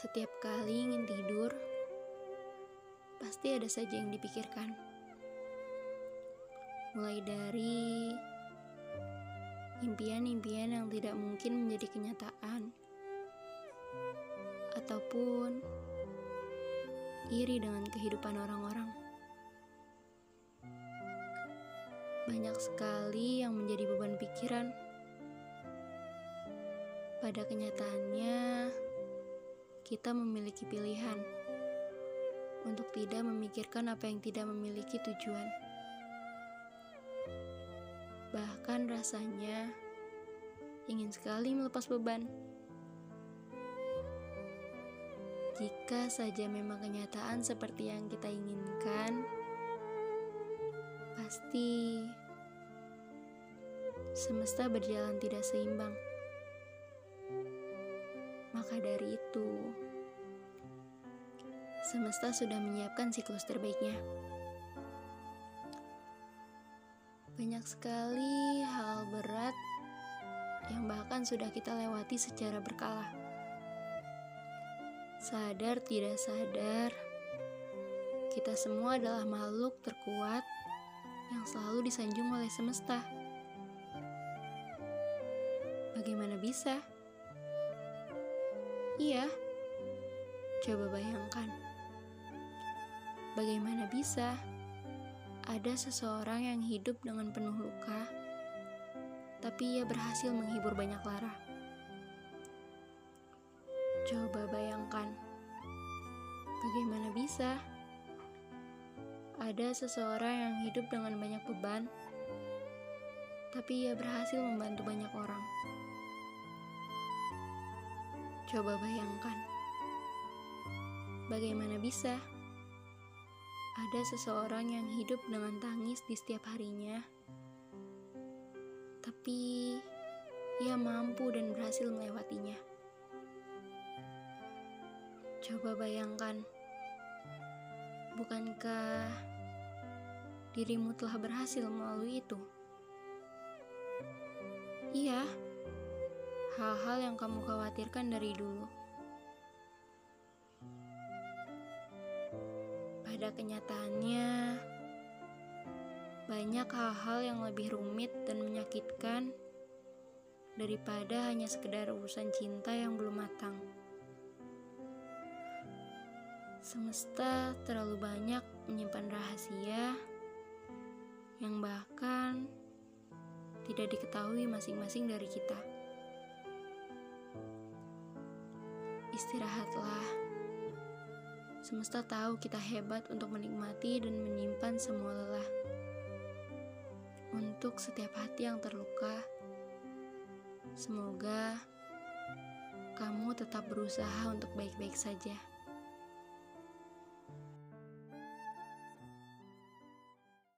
Setiap kali ingin tidur, pasti ada saja yang dipikirkan. Mulai dari impian-impian yang tidak mungkin menjadi kenyataan, ataupun iri dengan kehidupan orang-orang. Banyak sekali yang menjadi beban pikiran. Pada kenyataannya, kita memiliki pilihan untuk tidak memikirkan apa yang tidak memiliki tujuan. Bahkan rasanya ingin sekali melepas beban. Jika saja memang kenyataan seperti yang kita inginkan, pasti semesta berjalan tidak seimbang. Maka dari itu, semesta sudah menyiapkan siklus terbaiknya. Banyak sekali hal berat yang bahkan sudah kita lewati secara berkala. Sadar tidak sadar, kita semua adalah makhluk terkuat yang selalu disanjung oleh semesta. Bagaimana bisa? Iya, coba bayangkan. Bagaimana bisa ada seseorang yang hidup dengan penuh luka, tapi ia berhasil menghibur banyak lara? Coba bayangkan, bagaimana bisa ada seseorang yang hidup dengan banyak beban, tapi ia berhasil membantu banyak orang? Coba bayangkan, bagaimana bisa ada seseorang yang hidup dengan tangis di setiap harinya, tapi ia mampu dan berhasil melewatinya. Coba bayangkan, bukankah dirimu telah berhasil melalui itu? Iya hal-hal yang kamu khawatirkan dari dulu. Pada kenyataannya, banyak hal-hal yang lebih rumit dan menyakitkan daripada hanya sekedar urusan cinta yang belum matang. Semesta terlalu banyak menyimpan rahasia yang bahkan tidak diketahui masing-masing dari kita. Istirahatlah. Semesta tahu kita hebat untuk menikmati dan menyimpan semua lelah. Untuk setiap hati yang terluka, semoga kamu tetap berusaha untuk baik-baik saja.